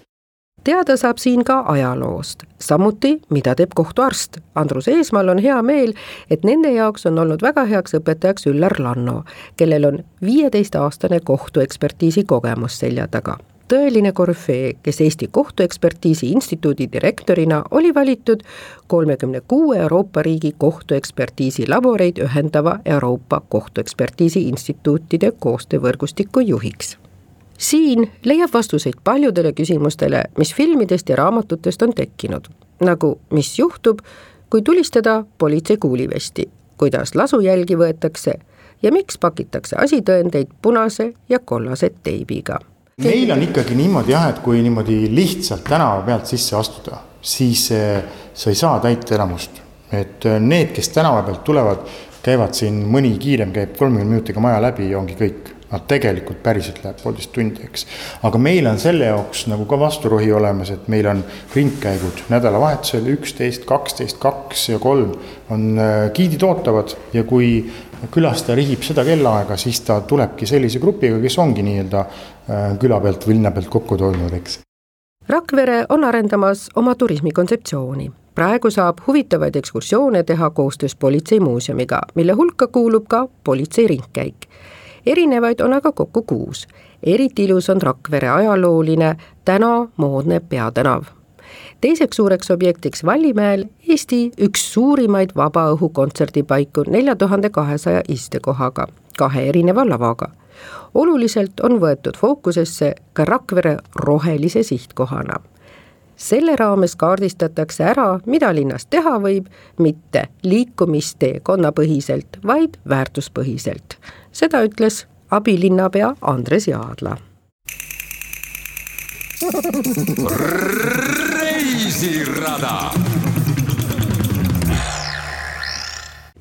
teada saab siin ka ajaloost, samuti, mida teeb kohtuarst. Andrus Eesmaal on hea meel, et nende jaoks on olnud väga heaks õpetajaks Üllar Lanno, kellel on viieteistaastane kohtuekspertiisi kogemus selja taga tõeline korüfee, kes Eesti Kohtuekspertiisi Instituudi direktorina oli valitud kolmekümne kuue Euroopa riigi kohtuekspertiisi laboreid ühendava Euroopa Kohtuekspertiisi Instituutide koostöövõrgustiku juhiks siin leiab vastuseid paljudele küsimustele, mis filmidest ja raamatutest on tekkinud, nagu mis juhtub, kui tulistada politsei kuulivesti, kuidas lasujälgi võetakse ja miks pakitakse asitõendeid punase ja kollase teibiga. meil on ikkagi niimoodi jah, et kui niimoodi lihtsalt tänava pealt sisse astuda, siis sa ei saa täit enamust. et need, kes tänava pealt tulevad, käivad siin, mõni kiirem käib kolmekümne minutiga maja läbi ja ongi kõik noh, tegelikult päriselt läheb poolteist tundi, eks. aga meil on selle jaoks nagu ka vasturohi olemas, et meil on ringkäigud nädalavahetusel üksteist, kaksteist, kaks ja kolm on äh, giidid ootavad ja kui külastaja rihib seda kellaaega, siis ta tulebki sellise grupiga, kes ongi nii-öelda äh, küla pealt või linna pealt kokku tulnud, eks. Rakvere on arendamas oma turismikontseptsiooni praegu saab huvitavaid ekskursioone teha koostöös politseimuuseumiga, mille hulka kuulub ka politsei ringkäik erinevaid on aga kokku kuus. eriti ilus on Rakvere ajalooline, täna moodne peatänav. teiseks suureks objektiks Vallimäel Eesti üks suurimaid vabaõhukontserdipaiku nelja tuhande kahesaja istekohaga, kahe erineva lavaga oluliselt on võetud fookusesse ka Rakvere rohelise sihtkohana selle raames kaardistatakse ära, mida linnas teha võib, mitte liikumisteekonnapõhiselt, vaid väärtuspõhiselt seda ütles abilinnapea Andres Jaadla. reisirada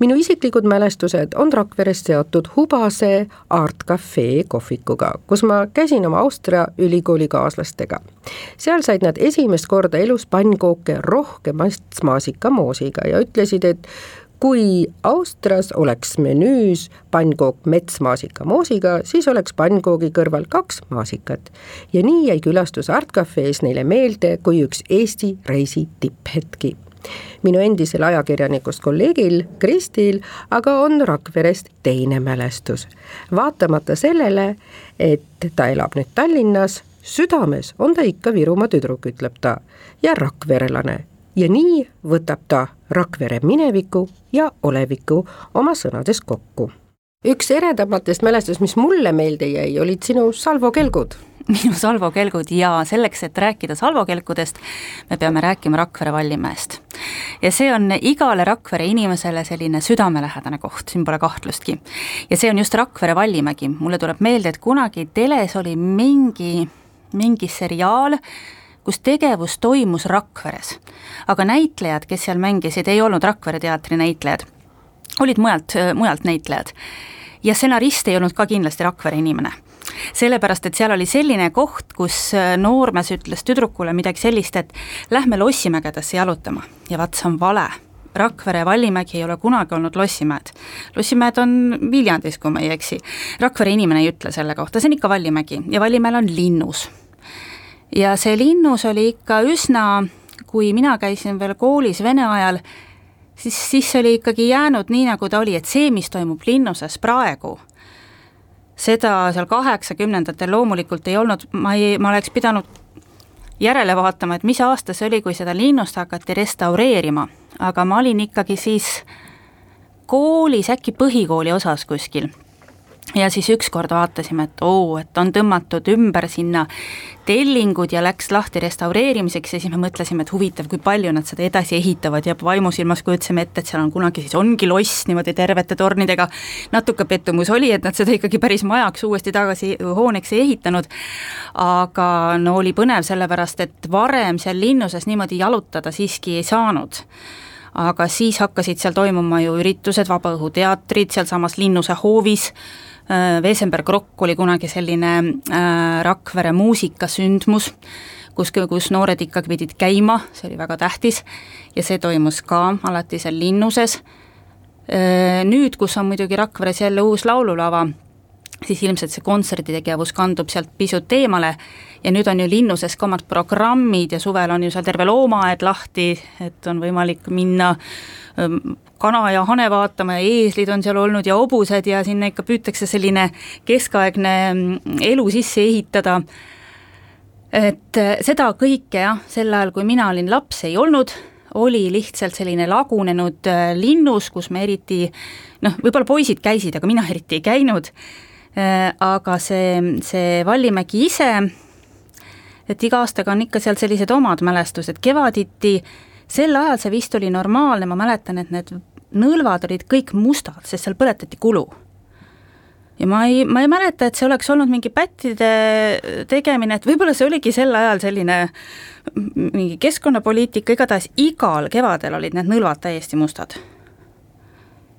minu isiklikud mälestused on Rakverest seotud Hubase Art Cafe kohvikuga, kus ma käisin oma Austria ülikoolikaaslastega. seal said nad esimest korda elus pannkooke rohkemast maasikamoosiga ja ütlesid, et kui Austrias oleks menüüs pannkook metsmaasikamoosiga, siis oleks pannkoogi kõrval kaks maasikat. ja nii jäi külastus Art Cafe's neile meelde kui üks Eesti reisi tipphetki minu endisel ajakirjanikust kolleegil Kristil aga on Rakverest teine mälestus. vaatamata sellele, et ta elab nüüd Tallinnas, südames on ta ikka Virumaa tüdruk, ütleb ta, ja rakverelane ja nii võtab ta Rakvere mineviku ja oleviku oma sõnades kokku. Üks eredamatest mälestust, mis mulle meelde jäi, olid sinu salvokelgud minu salvokelgud ja selleks, et rääkida salvokelkudest, me peame rääkima Rakvere Vallimäest. ja see on igale Rakvere inimesele selline südamelähedane koht, siin pole kahtlustki. ja see on just Rakvere Vallimägi, mulle tuleb meelde, et kunagi teles oli mingi, mingi seriaal, kus tegevus toimus Rakveres. aga näitlejad, kes seal mängisid, ei olnud Rakvere teatri näitlejad, olid mujalt, mujalt näitlejad. ja stsenarist ei olnud ka kindlasti Rakvere inimene sellepärast, et seal oli selline koht, kus äh, noormees ütles tüdrukule midagi sellist, et lähme Lossimägedesse jalutama ja vaat see on vale Rakvere ja Vallimägi ei ole kunagi olnud lossimäed. lossimäed on Viljandis, kui ma ei eksi. Rakvere inimene ei ütle selle kohta, see on ikka Vallimägi ja Vallimäel on linnus. ja see linnus oli ikka üsna, kui mina käisin veel koolis vene ajal, siis, siis oli ikkagi jäänud nii, nagu ta oli, et see, mis toimub linnuses praegu seda seal kaheksakümnendatel loomulikult ei olnud, ma ei, ma oleks pidanud järele vaatama, et mis aasta see oli, kui seda linnust hakati restaureerima, aga ma olin ikkagi siis koolis, äkki põhikooli osas kuskil ja siis ükskord vaatasime, et oo, et on tõmmatud ümber sinna tellingud ja läks lahti restaureerimiseks ja siis me mõtlesime, et huvitav, kui palju nad seda edasi ehitavad. Ja vaimusilmas kujutasime ette, et seal on kunagi siis ongi loss niimoodi tervete tornidega. natuke pettumus oli, et nad seda ikkagi päris majaks uuesti tagasi hooneks ei ehitanud, aga no oli põnev, sellepärast et varem seal linnuses niimoodi jalutada siiski ei saanud. Aga siis hakkasid seal toimuma ju üritused, vabaõhuteatrid sealsamas Linnuse hoovis, Wesenberg Rock oli kunagi selline äh, Rakvere muusikasündmus, kus, kus noored ikkagi pidid käima, see oli väga tähtis, ja see toimus ka alati seal linnuses. Äh, nüüd, kus on muidugi Rakveres jälle uus laululava, siis ilmselt see kontserditegevus kandub sealt pisut eemale ja nüüd on ju linnuses ka omad programmid ja suvel on ju seal terve loomaaed lahti, et on võimalik minna ähm, kana ja hane vaatama ja eeslid on seal olnud ja hobused ja sinna ikka püütakse selline keskaegne mm, elu sisse ehitada. et äh, seda kõike jah, sel ajal, kui mina olin laps, ei olnud, oli lihtsalt selline lagunenud äh, linnus, kus me eriti noh, võib-olla poisid käisid, aga mina eriti ei käinud, äh, aga see, see Vallimägi ise, et iga aastaga on ikka seal sellised omad mälestused, kevaditi sel ajal see vist oli normaalne, ma mäletan, et need nõlvad olid kõik mustad, sest seal põletati kulu. ja ma ei, ma ei mäleta, et see oleks olnud mingi pättide tegemine, et võib-olla see oligi sel ajal selline mingi keskkonnapoliitika, igatahes igal kevadel olid need nõlvad täiesti mustad.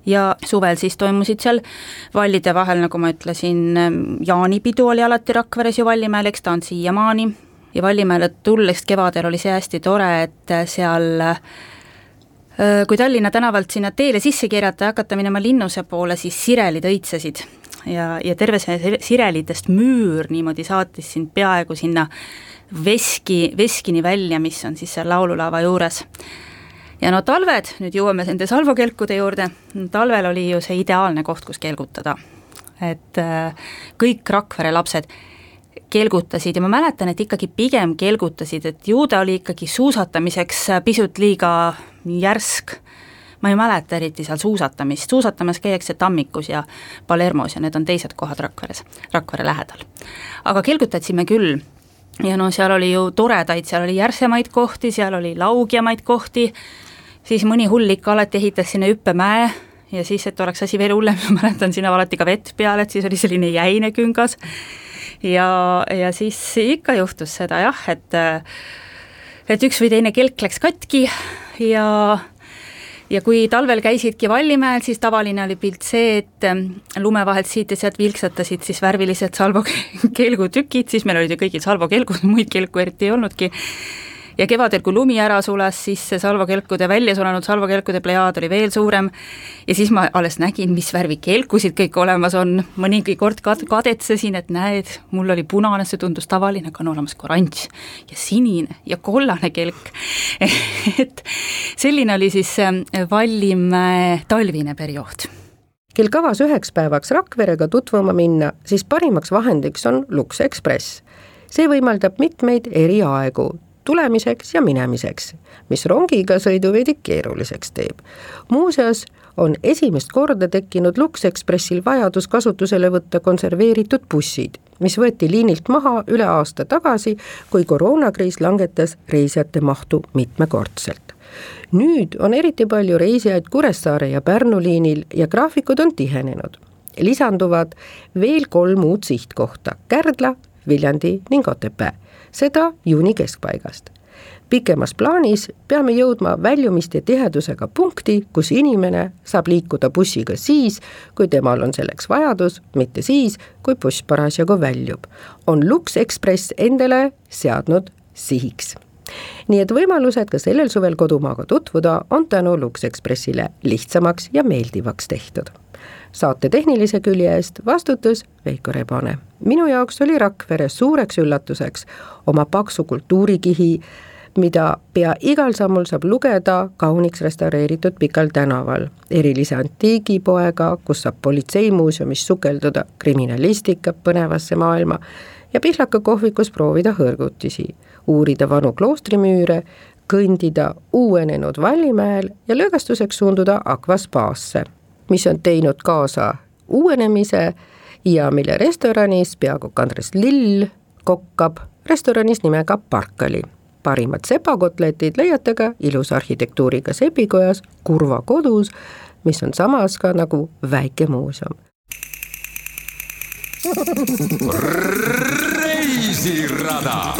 ja suvel siis toimusid seal vallide vahel, nagu ma ütlesin, jaanipidu oli alati Rakveres ju Vallimäel, eks ta on siiamaani, ja Vallimäele tulles kevadel oli see hästi tore, et seal äh, Äh, kui Tallinna tänavalt sinna teele sisse keerata ja hakata minema linnuse poole, siis sirelid õitsesid ja, ja terve see sirelitest müür niimoodi saatis sind peaaegu sinna veski, veskini välja, mis on siis seal laululava juures. ja no talved, nüüd jõuame nende salvokelkude juurde, talvel oli ju see ideaalne koht, kus kelgutada. et äh, kõik Rakvere lapsed kelgutasid ja ma mäletan, et ikkagi pigem kelgutasid, et ju ta oli ikkagi suusatamiseks pisut liiga järsk, ma ei mäleta eriti seal suusatamist, suusatamas käiakse Tammikus ja Palermos ja need on teised kohad Rakveres, Rakvere lähedal. aga kelgutasime küll. Ja no seal oli ju toredaid, seal oli järsemaid kohti, seal oli laugjamaid kohti, siis mõni hull ikka alati ehitas sinna hüppemäe ja siis, et oleks asi veel hullem, (laughs) ma mäletan, sinna valati ka vett peale, et siis oli selline jäine küngas. Ja, ja siis ikka juhtus seda jah, et et üks või teine kelk läks katki ja ja kui talvel käisidki Vallimäel, siis tavaline oli pilt see, et lume vahelt siit ja sealt vilksatasid siis värvilised salvokelgutükid, (laughs) siis meil olid ju kõigil salvokelgud, muid kelku eriti ei olnudki ja kevadel, kui lumi ära sulas, siis see salvakelkude, välja sulanud salvakelkude plejaad oli veel suurem. Ja siis ma alles nägin, mis värvi kelkusid kõik olemas on, mõnigi kord kad-, kadetsesin, et näed, mul oli punane, see tundus tavaline, aga on olemas ka oranž ja sinine ja kollane kelk. (laughs) Et selline oli siis äh, Vallimäe talvine periood. Kel kavas üheks päevaks Rakverega tutvuma minna, siis parimaks vahendiks on Lux Express. see võimaldab mitmeid eri aegu, tulemiseks ja minemiseks, mis rongiga sõidu veidi keeruliseks teeb. muuseas on esimest korda tekkinud Lux Expressil vajadus kasutusele võtta konserveeritud bussid, mis võeti liinilt maha üle aasta tagasi, kui koroonakriis langetas reisijate mahtu mitmekordselt. nüüd on eriti palju reisijaid Kuressaare ja Pärnu liinil ja graafikud on tihenenud. lisanduvad veel kolm uut sihtkohta, Kärdla, Viljandi ning Otepää, seda juuni keskpaigast pikemas plaanis peame jõudma väljumiste tihedusega punkti, kus inimene saab liikuda bussiga siis, kui temal on selleks vajadus, mitte siis, kui buss parasjagu väljub. on Lux Express endale seadnud sihiks nii et võimalused ka sellel suvel kodumaaga tutvuda on tänu Lux Expressile lihtsamaks ja meeldivaks tehtud. Saate tehnilise külje eest vastutas Veiko Rebane. minu jaoks oli Rakvere suureks üllatuseks oma paksu kultuurikihi mida pea igal sammul saab lugeda kauniks restaureeritud Pikal tänaval. erilise antiigipoega, kus saab politseimuuseumis sukelduda kriminalistika põnevasse maailma ja Pihlaka kohvikus proovida hõrgutisi, uurida vanu kloostrimüüre, kõndida uuenenud Vallimäel ja lõõgastuseks suunduda Aqua spaasse, mis on teinud kaasa uuenemise ja mille restoranis peakokk Andres Lill kokkab restoranis nimega Parkali parimad sepakotletid leiate ka ilusa arhitektuuriga sepikojas Kurva kodus, mis on samas ka nagu väike muuseum. reisirada